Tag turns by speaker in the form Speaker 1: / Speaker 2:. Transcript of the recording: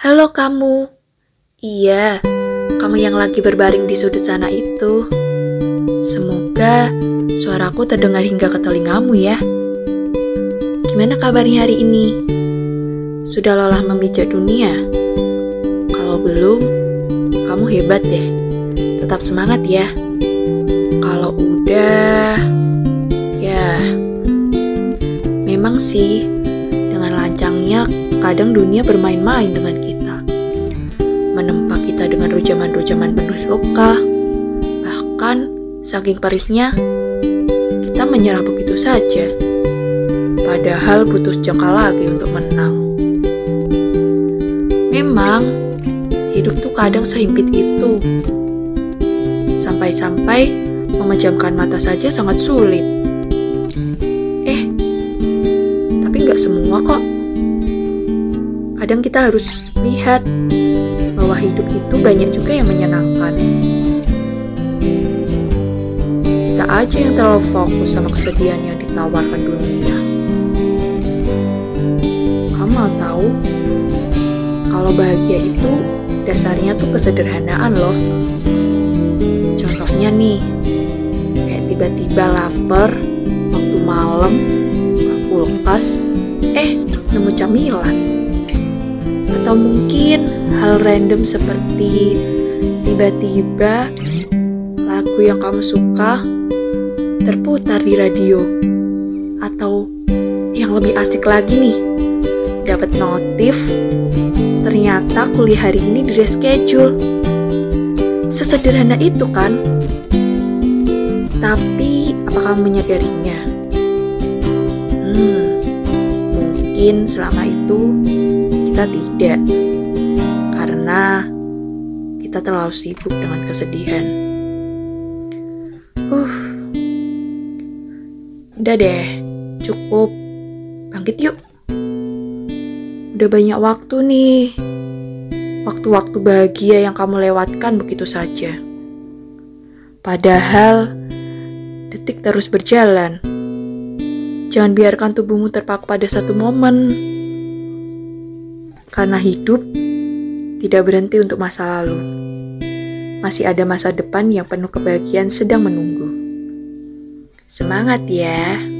Speaker 1: Halo kamu. Iya, kamu yang lagi berbaring di sudut sana itu. Semoga suaraku terdengar hingga ke telingamu ya. Gimana kabarnya hari ini? Sudah lelah memijak dunia? Kalau belum, kamu hebat deh. Tetap semangat ya. Kalau udah, ya memang sih dengan lancangnya kadang dunia bermain-main dengan kita menempa kita dengan rujaman-rujaman penuh luka. Bahkan, saking perihnya, kita menyerah begitu saja. Padahal butuh jangka lagi untuk menang. Memang, hidup tuh kadang sehimpit itu. Sampai-sampai memejamkan mata saja sangat sulit. Eh, tapi nggak semua kok. Kadang kita harus lihat bahwa hidup itu banyak juga yang menyenangkan. Kita aja yang terlalu fokus sama kesedihan yang ditawarkan dunia. Kamu mau tahu, kalau bahagia itu dasarnya tuh kesederhanaan loh. Contohnya nih, kayak tiba-tiba lapar, waktu malam, kulkas, eh nemu camilan atau mungkin hal random seperti tiba-tiba lagu yang kamu suka terputar di radio atau yang lebih asik lagi nih dapat notif ternyata kuliah hari ini di reschedule. Sesederhana itu kan? Tapi apa kamu menyadarinya? Hmm mungkin selama itu kita tidak, karena kita terlalu sibuk dengan kesedihan. Uh, udah deh, cukup. Bangkit yuk. Udah banyak waktu nih. Waktu-waktu bahagia yang kamu lewatkan begitu saja. Padahal detik terus berjalan. Jangan biarkan tubuhmu terpaku pada satu momen karena hidup tidak berhenti untuk masa lalu. Masih ada masa depan yang penuh kebahagiaan sedang menunggu. Semangat ya!